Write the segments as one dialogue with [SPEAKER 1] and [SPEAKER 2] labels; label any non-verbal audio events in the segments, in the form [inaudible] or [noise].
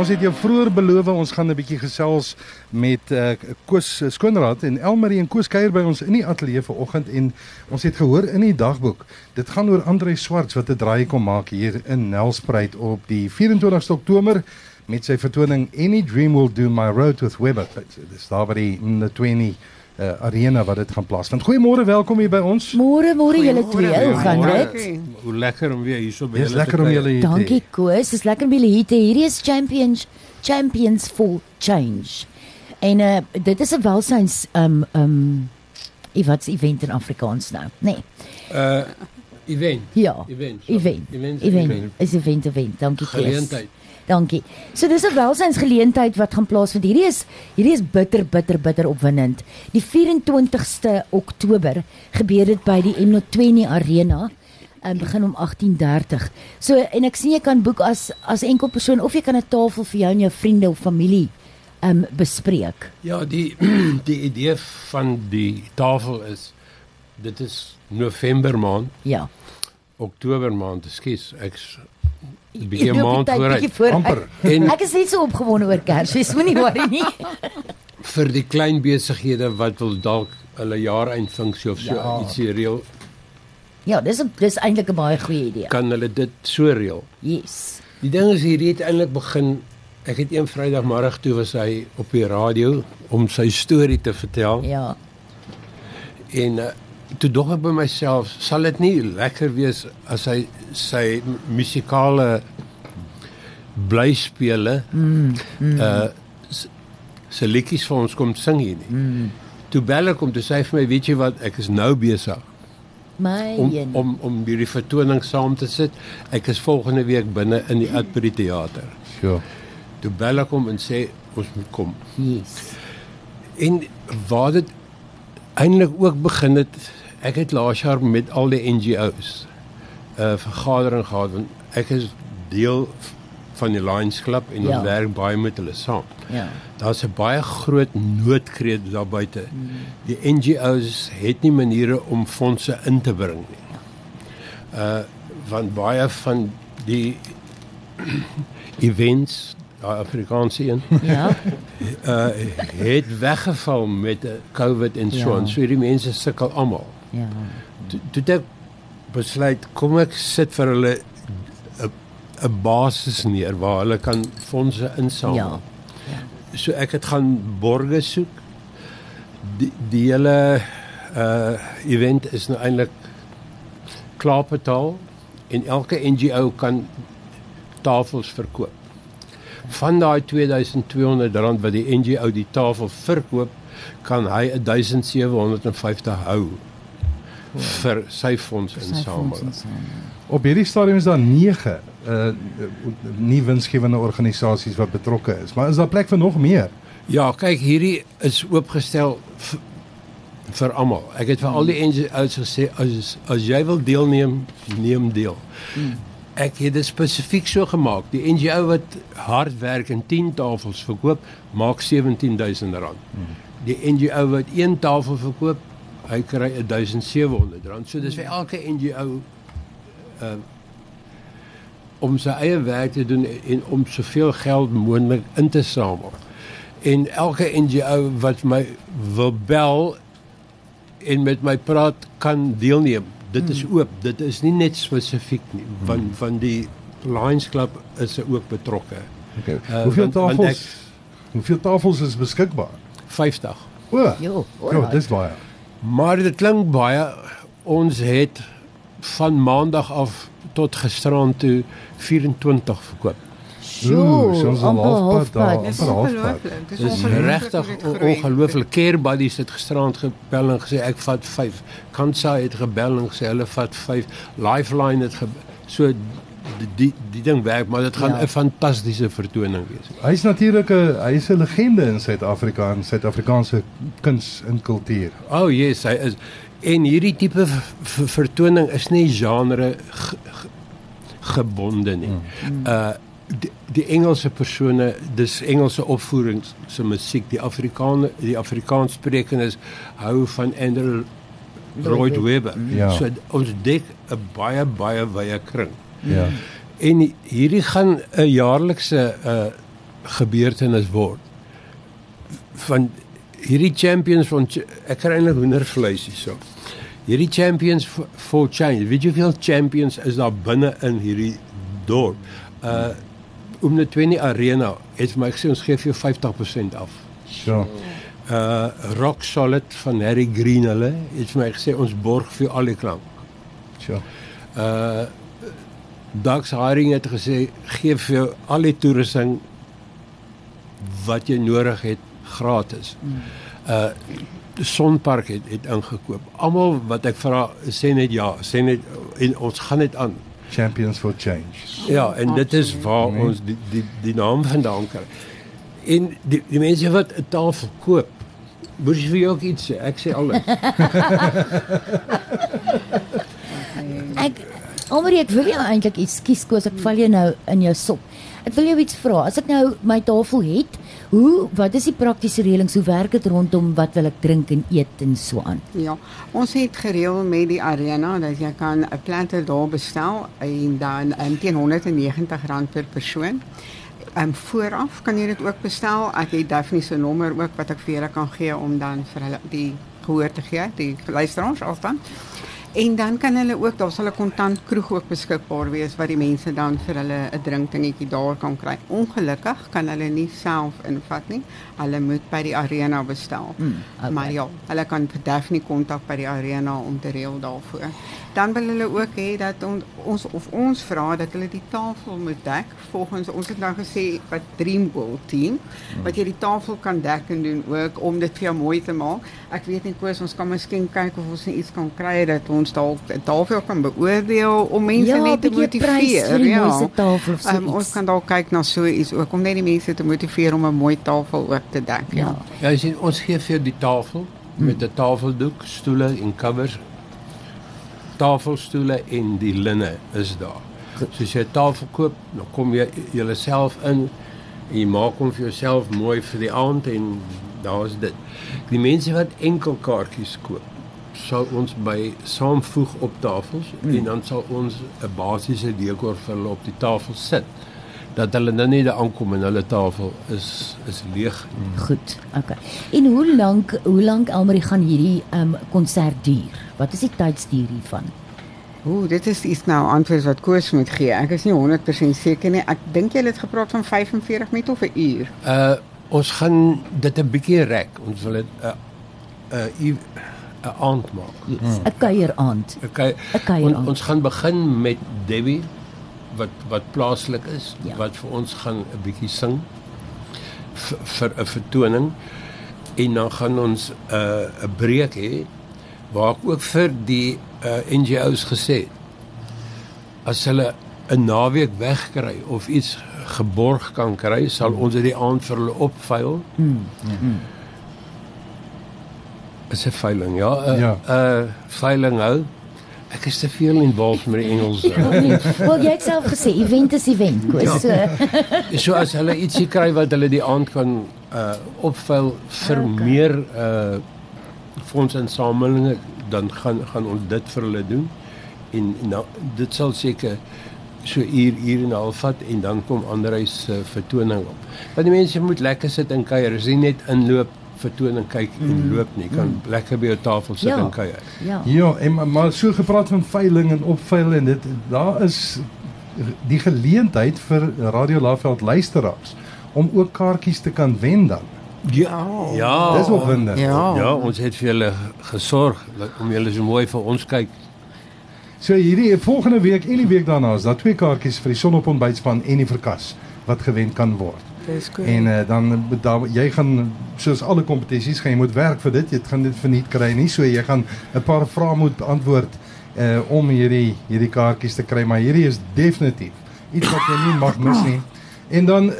[SPEAKER 1] Ons het jou vroeër beloof ons gaan 'n bietjie gesels met uh, Koos Skoonraad en Elmarie en Koos kuier by ons in die ateljee vanoggend en ons het gehoor in die dagboek dit gaan oor Andre Swarts wat 'n draai kom maak hier in Nelspruit op die 24ste Oktober met sy vertoning Any Dream Will Do My Road with Webber. Dis daar by die 20 uh, arena wat dit gaan plaasvind. Goeiemôre, welkom hier by ons.
[SPEAKER 2] Môre, môre julle twee. Hoe gaan dit?
[SPEAKER 3] Hoe lekker om weer hier so by
[SPEAKER 1] julle te wees. lekker om julle hier te hê.
[SPEAKER 2] Dankie Koos, dis lekker om julle hier te hê. Hierdie is Champions Champions for Change. En uh, dit is 'n welsyns um um evat's event in Afrikaans nou, nê. Nee.
[SPEAKER 3] Uh event.
[SPEAKER 2] Ja. Event. Event. Event. Event. Is event event. Dankie Koos.
[SPEAKER 3] Geleentheid.
[SPEAKER 2] Dankie. So dis 'n welsynsgeleentheid wat gaan plaasvind. Hierdie is hierdie is bitter bitter bitter opwindend. Die 24ste Oktober gebeur dit by die M20 Arena. En begin om 18:30. So en ek sien jy kan boek as as enkel persoon of jy kan 'n tafel vir jou en jou vriende of familie um, bespreek.
[SPEAKER 3] Ja, die [clears throat] die idee van die tafel is dit is November maand.
[SPEAKER 2] Ja.
[SPEAKER 3] Oktober maand, ekskuus. Ek Bietjie maand voor
[SPEAKER 2] amper. En ek is net so opgewonde oor Kersfees, moenie worry nie. [laughs]
[SPEAKER 3] vir die klein besighede wat wil dalk hulle jaareindfunksie of so ja. ietsie reël.
[SPEAKER 2] Ja, dis 'n dis eintlik 'n baie goeie idee.
[SPEAKER 3] Kan hulle dit so reël?
[SPEAKER 2] Yes.
[SPEAKER 3] Die ding is hierdie het eintlik begin ek het een Vrydagmiddag toe was hy op die radio om sy storie te vertel.
[SPEAKER 2] Ja.
[SPEAKER 3] En uh, toe dog ek by myself, sal dit nie lekker wees as hy sy musikale blyspele mm, mm. uh se liedjies vir ons kom sing hier nie. Mm. Toe bel ek om te sê vir my, weet jy wat, ek is nou besig.
[SPEAKER 2] My
[SPEAKER 3] om om om hierdie vertoning saam te sit. Ek is volgende week binne in die Adbury teater.
[SPEAKER 1] Ja.
[SPEAKER 3] Toe bel ek hom en sê ons moet kom.
[SPEAKER 2] Yes.
[SPEAKER 3] En waar dit eintlik ook begin het ek het laas jaar met al die NGO's 'n uh, vergadering gehad want ek is deel van die Lions Club en ja. ons werk baie met hulle saam.
[SPEAKER 2] Ja.
[SPEAKER 3] Daar's 'n baie groot noodkreet daar buite. Mm. Die NGO's het nie maniere om fondse in te bring nie. Uh van baie van die [clears throat] events daai Afrikaanse een.
[SPEAKER 2] Ja.
[SPEAKER 3] uh [laughs] het weggeval met COVID en so en ja. so die mense sukkel almal.
[SPEAKER 2] Ja.
[SPEAKER 3] Toe dit besluit kom ek sit vir hulle 'n 'n basis neer waar hulle kan fondse insamel.
[SPEAKER 2] Ja. ja.
[SPEAKER 3] So ek het gaan borge soek. Die die hele uh event is nou eintlik klaar betaal en elke NGO kan tafels verkoop. Van daai 2200 rand wat die NGO die tafel verkoop, kan hy 1750 hou vir sy fonds insamel.
[SPEAKER 1] Op hierdie stadium is daar 9 uh nie winsgewende organisasies wat betrokke is, maar is daar plek vir nog meer?
[SPEAKER 3] Ja, kyk, hierdie is oopgestel vir almal. Ek het vir al die NGO's gesê as as jy wil deelneem, neem deel. Hmm. Ek het dit spesifiek so gemaak. Die NGO wat hard werk en 10 tafels verkoop, maak R17000. Hmm. Die NGO wat een tafel verkoop, hy kry 1700 rand. So dis vir elke NGO uh om sy eie werk te doen en om soveel geld moontlik in te samel. En elke NGO wat my wil bel en met my praat kan deelneem. Dit is hmm. oop. Dit is nie net spesifiek nie van hmm. van die Lions Club is er ook betrokke.
[SPEAKER 1] Okay. Uh, hoeveel tafels? Ek, hoeveel tafels is beskikbaar?
[SPEAKER 3] 50.
[SPEAKER 1] O. Jo dis baie.
[SPEAKER 3] Maar dit klink baie ons het van maandag af tot gisterand toe 24 verkoop.
[SPEAKER 2] Sjoe, ons al halfpad daar.
[SPEAKER 3] Dis is regtig ongelooflik. Carebuddies het gisterand gebel en gesê ek vat 5. Kansa het gebel en gesê hulle vat 5. Lifeline het so die die, die ding werk, maar dit gaan 'n ja. fantastiese vertoning wees.
[SPEAKER 1] Hy's natuurlik 'n hy's 'n legende in Suid-Afrika en Suid-Afrikaanse kuns en kultuur.
[SPEAKER 3] Oh yes, hy is en hierdie tipe vertoning is nie genre gebonde nie. Mm. Uh die, die Engelse persone, dis Engelse opvoerings se musiek, die Afrikaner, die Afrikaans sprekendes hou van Andrew Lloyd Webber. Ja. So ons dek 'n baie baie wye kring.
[SPEAKER 1] Ja.
[SPEAKER 3] En hierdie gaan 'n jaarlikse uh gebeurtenis word. Van hierdie champions van ek kry eintlik hoendervleis hierso. Hierdie champions for, for change. Weet jy hoeveel champions is daar binne in hierdie dorp? Uh om net 20 arena het my gesê ons gee vir jou 50% af.
[SPEAKER 1] Sure.
[SPEAKER 3] Uh Rock Solid van Harry Green hulle het vir my gesê ons borg vir al die klank.
[SPEAKER 1] Sure.
[SPEAKER 3] Uh Dax Haring het gesê gee vir jou al die toerusting wat jy nodig het gratis. Uh die sonpark het het ingekoop. Almal wat ek vra sê net ja, sê net en ons gaan dit aan.
[SPEAKER 1] Champions for Change.
[SPEAKER 3] Ja, en dit is waar
[SPEAKER 1] Nee.
[SPEAKER 3] ons die die die naam vandaan kry. En die die mense wat 'n tafel koop, moet jy vir jou ook iets sê. Ek sê alles. [laughs]
[SPEAKER 2] Almarie, ek wil jou eintlik ekskuus kos, ek val jou nou in jou sop. Ek wil jou iets vra. As ek nou my tafel het, hoe wat is die praktiese reëlings? Hoe werk dit rondom wat wil ek drink en eet en so aan?
[SPEAKER 4] Ja, ons het gereël met die arena dat jy kan 'n platter daar bestel en dan um, teen R190 per persoon. Ehm um, vooraf kan jy dit ook bestel. Ek het Daphne se nommer ook wat ek vir julle kan gee om dan vir hulle die gehoor te gee, die luisteraars alstaan. En dan kan hulle ook, daar sal 'n kontant kroeg ook beskikbaar wees waar die mense dan vir hulle 'n drinkdingetjie daar kan kry. Ongelukkig kan hulle nie self invat nie. Hulle moet by die arena bestel.
[SPEAKER 2] Hmm, okay.
[SPEAKER 4] Maar ja, hulle kan vir Daphne kontak by die arena om te reël daarvoor. Dan wil hulle ook hê dat on, ons of ons vra dat hulle die tafel moet dek volgens ons het nou gesê wat Dream World team wat jy die tafel kan dek en doen ook om dit vir jou mooi te maak. Ek weet nie koes ons kan miskien kyk of ons iets kan kry dat ons dalk 'n tafel kan beoordeel om mense
[SPEAKER 2] Ja,
[SPEAKER 4] net te motiveer.
[SPEAKER 2] mooiste tafel of so
[SPEAKER 4] Um, ons
[SPEAKER 2] iets.
[SPEAKER 4] kan dalk kyk na so iets ook om net die mense te motiveer om 'n mooi tafel ook te dek.
[SPEAKER 2] Ja.
[SPEAKER 3] Ja, jy sien ons gee vir die tafel met 'n tafeldoek, stoele en covers. Tafelstoele en die linne is daar. So as jy 'n tafel koop, dan kom jy jouself in en jy maak hom vir jouself mooi vir die aand en daar's dit. Die mense wat enkel kaartjies koop, sal ons by saamvoeg op tafels mm. en dan sal ons 'n basiese dekor vir hulle op die tafel sit dat hulle nou daar aankom en hulle tafel is is leeg.
[SPEAKER 2] Goed. Okay. En hoe lank hoe lank Almarie gaan hierdie um konsert duur? Wat is die tydsduur hiervan?
[SPEAKER 4] Ooh, dit is iets nou antwoord wat Koos moet gee. Ek is nie 100% seker nie. Ek dink jy het gepraat van 45 minute of 'n uur.
[SPEAKER 3] Uh ons gaan dit 'n bietjie rek. Ons wil dit 'n 'n u- 'n aand maak.
[SPEAKER 2] Yes. 'n Kuieraand.
[SPEAKER 3] Okay.
[SPEAKER 2] 'n Kuieraand.
[SPEAKER 3] On, ons gaan begin met Debbie wat wat plaaslik is
[SPEAKER 2] Ja.
[SPEAKER 3] wat vir ons gaan 'n bietjie sing vir 'n vertoning en dan gaan ons 'n uh, 'n breek hê waar ek ook vir die uh, NGO's gesê het as hulle 'n naweek wegkry of iets geborg kan kry, sal ons dit die aand vir hulle opveil.
[SPEAKER 2] Mm.
[SPEAKER 3] Is 'n veiling, ja. 'n
[SPEAKER 1] Ja.
[SPEAKER 3] 'n veiling hou. Ek is te veel involved met die Engels. [laughs]
[SPEAKER 2] Wel jy het self gesê event is event, Koos.
[SPEAKER 3] Ja.
[SPEAKER 2] So [laughs]
[SPEAKER 3] so as hulle ietsie kry wat hulle die aand kan uh opvuil vir
[SPEAKER 2] okay.
[SPEAKER 3] meer uh fondsinsamelinge, dan gaan gaan ons dit vir hulle doen. En nou dit sal seker so uur uur en 'n half vat en dan kom Andreus se uh, vertoning op. Want die mense moet lekker sit en kuier. Dis nie net inloop vertoning kyk en loop nie. Kan mm. lekker by jou tafel sit
[SPEAKER 2] Ja.
[SPEAKER 3] en kuier.
[SPEAKER 2] ja.
[SPEAKER 1] Ja, en maar, maar so gepraat van veiling en opveil en dit daar is die geleentheid vir Radio Laveld luisteraars om ook kaartjies te kan wen dan.
[SPEAKER 3] Ja. Ja.
[SPEAKER 1] Dis opwindend.
[SPEAKER 4] Ja.
[SPEAKER 3] Ja, ons het vir julle gesorg om julle so mooi vir ons kyk.
[SPEAKER 1] So hierdie volgende week en die week daarna is daar twee kaartjies vir die sonop ontbytspan en die verkas wat gewen kan word.
[SPEAKER 4] Dis goed.
[SPEAKER 1] En uh, dan daar, jy gaan soos alle kompetisies gaan jy moet werk vir dit. Jy gaan dit verniet kry nie. So jy gaan 'n paar vrae moet beantwoord uh om hierdie hierdie kaartjies te kry, maar hierdie is definitief iets wat jy nie mag mis nie. En dan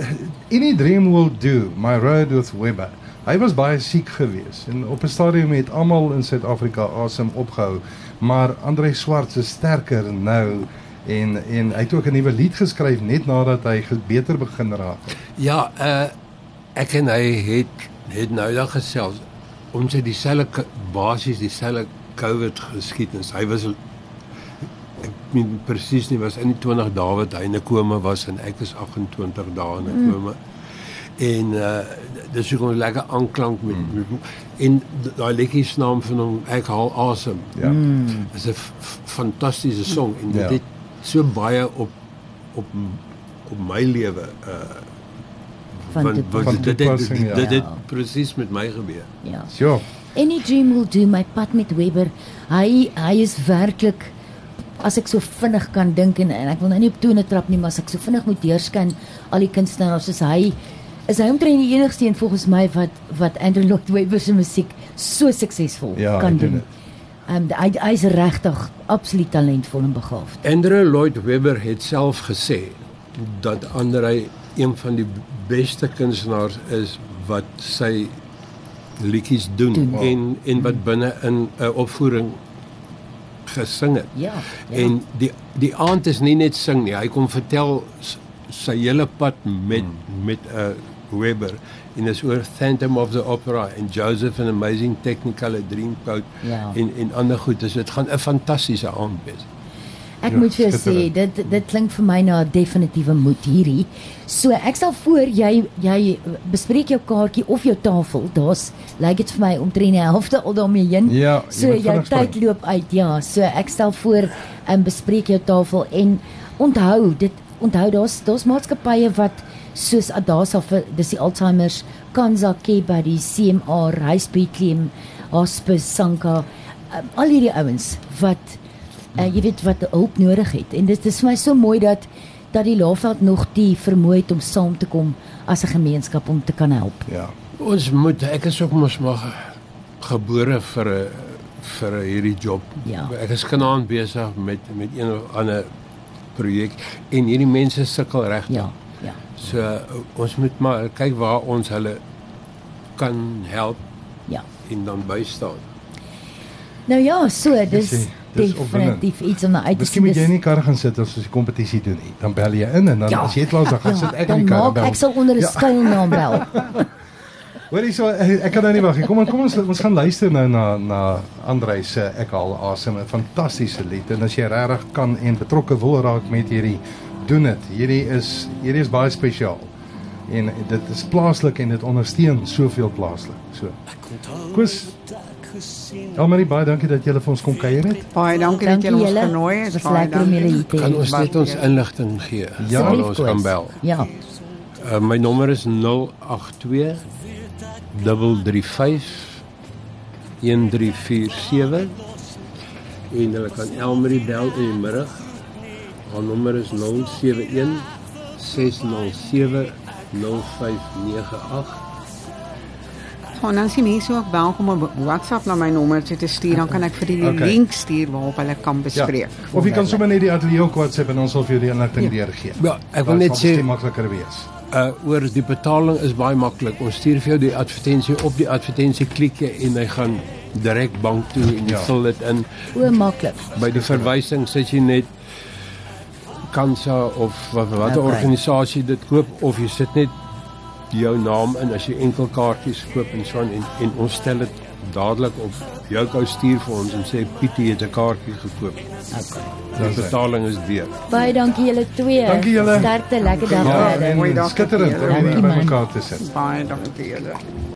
[SPEAKER 1] Any Dream Will Do, My Road with Webber. Hy was baie siek geweest en op 'n stadium het almal in Suid-Afrika asem opgehou, maar Andre Swart is sterker nou en en hy het ook 'n nuwe lied geskryf net nadat hy beter begin raak.
[SPEAKER 3] Ja, uh ek en hy het het nou dan gesels. Ons het dieselfde basies dieselfde COVID geskiedenis. Hy was ek weet presies nie was in die 20 dae wat hy in 'n koma was en ek is 28 dae in 'n koma. En uh dis hoekom ons lekker aanklank met, met en daai liedjie se naam van hom ek haal asem.
[SPEAKER 1] Ja.
[SPEAKER 3] Dis 'n f- f- fantastiese song en dit
[SPEAKER 1] Ja.
[SPEAKER 3] het so baie op op op my lewe uh
[SPEAKER 2] Van
[SPEAKER 3] want, want dit dit dit, dit het
[SPEAKER 2] Ja.
[SPEAKER 3] presies met my gebeur.
[SPEAKER 2] Ja.
[SPEAKER 1] So,
[SPEAKER 2] Any Dream Will Do my pad met Webber. Hy hy is werklik as ek so vinnig kan dink en, en ek wil nou nie op tone trap nie, maar as ek so vinnig moet deurskyn al die kunstenaars soos hy is hy omtrent die enigste een volgens my wat wat Andrew Lloyd Webber se musiek so suksesvol
[SPEAKER 1] Ja,
[SPEAKER 2] kan
[SPEAKER 1] doen.
[SPEAKER 2] Ehm um, hy hy is regtig absoluut talentvol en begaafd.
[SPEAKER 3] Andrew Lloyd Webber het self gesê dat Andrei een van die beste kunstenaars is wat sy liedjies doen,
[SPEAKER 2] Doen.
[SPEAKER 3] doen. en en wat binne in 'n opvoering gesing het.
[SPEAKER 2] Ja. ja.
[SPEAKER 3] En die die aand is nie net sing nie, hy kom vertel sy hele pad met
[SPEAKER 1] Hmm.
[SPEAKER 3] met 'n uh, Webber en is oor Phantom of the Opera en Joseph and Amazing Technicolor Dreamcoat
[SPEAKER 2] Ja.
[SPEAKER 3] en en ander goed. Dus dit gaan 'n fantastiese aand wees.
[SPEAKER 2] Ek
[SPEAKER 1] Ja,
[SPEAKER 2] moet vir jou sê dit dit klink vir my na 'n definitiewe moed hierdie. So ek sal voor jy jy bespreek jou kaartjie of jou tafel. Daar's lyk dit vir my omtrent die helfte al daarmee heen.
[SPEAKER 1] Ja,
[SPEAKER 2] so jou tyd
[SPEAKER 1] spring.
[SPEAKER 2] loop uit. Ja, so ek stel voor en bespreek jou tafel en onthou dit onthou daar's daar's maatskappye wat soos Adasa vir dis die Alzheimer's, Kansa Keba, die CMA, Huisbeklem, Hospice, Sanka, um, al hierdie ouens wat uh, jy weet wat hulp nodig het. En dit is vir my so mooi dat dat die Laagveld nog die vermoë het om saam te kom as 'n gemeenskap om te kan help.
[SPEAKER 1] ja.
[SPEAKER 3] Ons moet ek is ook mos maar ge- gebore vir 'n vir hierdie job.
[SPEAKER 2] Ja.
[SPEAKER 3] Ek is kanaand besig met met een of ander projek en hierdie mense sukkel reg.
[SPEAKER 2] Ja, ja.
[SPEAKER 3] So ons moet maar kyk waar ons hulle kan help
[SPEAKER 2] Ja.
[SPEAKER 3] en dan bystaan.
[SPEAKER 2] Nou ja, so dis
[SPEAKER 1] dis
[SPEAKER 2] definitief iets om na uit te
[SPEAKER 1] Miskien moet jy nie kar gaan sit as ons die kompetisie doen nie. Dan bel jy in en dan
[SPEAKER 2] Ja,
[SPEAKER 1] as jy klaar is dan gaan sit ek in
[SPEAKER 2] dan
[SPEAKER 1] die kar
[SPEAKER 2] maak
[SPEAKER 1] bel.
[SPEAKER 2] ek sal onder 'n
[SPEAKER 1] Ja.
[SPEAKER 2] skuilnaam bel. [laughs]
[SPEAKER 1] Hoorie so ek kan nou nie wag nie. Kom ons kom ons ons gaan luister nou na na Andrei se Ek haal asem, 'n fantastiese lied en as jy regtig kan en betrokke wil raak met hierdie doen dit. Hierdie is hierdie is baie spesiaal. En dit is plaaslik en dit ondersteun soveel plaaslik. So. Koos Almarie baie dankie dat jy vir ons kom kuier het.
[SPEAKER 4] Baie dankie dat
[SPEAKER 2] Dankie
[SPEAKER 4] jy ons
[SPEAKER 2] julle.
[SPEAKER 4] genooi
[SPEAKER 2] Dit
[SPEAKER 4] het. Baie
[SPEAKER 2] lekker om julle hier te
[SPEAKER 3] Kan
[SPEAKER 2] hê.
[SPEAKER 3] ons net ons inligting gee?
[SPEAKER 1] Ja.
[SPEAKER 2] Asseblief,
[SPEAKER 3] ons kan bel.
[SPEAKER 2] Ja.
[SPEAKER 3] Uh, my nommer is 082 335 1347 en hulle kan Elmarie bel in die middag. Haar nommer is 071 607 0598.
[SPEAKER 4] Gewoon dan sien mense ook welkom om WhatsApp na my nommer te stuur, dan kan ek vir die
[SPEAKER 1] Okay.
[SPEAKER 4] link stuur waarop hulle kan bespreek.
[SPEAKER 1] Of jy kan sommer net die ateljee ook WhatsApp en ons sal vir jou die inligting deurgee.
[SPEAKER 3] Ja, ek wil net sê
[SPEAKER 1] makliker wees.
[SPEAKER 3] uh oor die betaling is baie maklik. Ons stuur vir jou die advertensie op die advertensie klik jy en hy gaan direk bank toe en jy
[SPEAKER 1] Ja.
[SPEAKER 3] vul dit in.
[SPEAKER 2] O, maklik.
[SPEAKER 3] By die verwysing sit jy net Kansa of wat watter
[SPEAKER 2] Okay.
[SPEAKER 3] organisasie dit koop of jy sit net jou naam in as jy enkel kaartjies koop en so en, en ons stel dit dadelik op jou kou stuur vir ons en sê Pietie het 'n kaartjie gekoop.
[SPEAKER 2] Okay.
[SPEAKER 3] Die betaling is deur.
[SPEAKER 2] Baie dankie julle twee.
[SPEAKER 1] Dankie julle.
[SPEAKER 2] Sterkte, lekker dag
[SPEAKER 1] Ja,
[SPEAKER 2] verder.
[SPEAKER 4] Mooi
[SPEAKER 1] en
[SPEAKER 4] dag
[SPEAKER 1] skitterend om hier by mekaar te sit.
[SPEAKER 4] Baie dankie julle.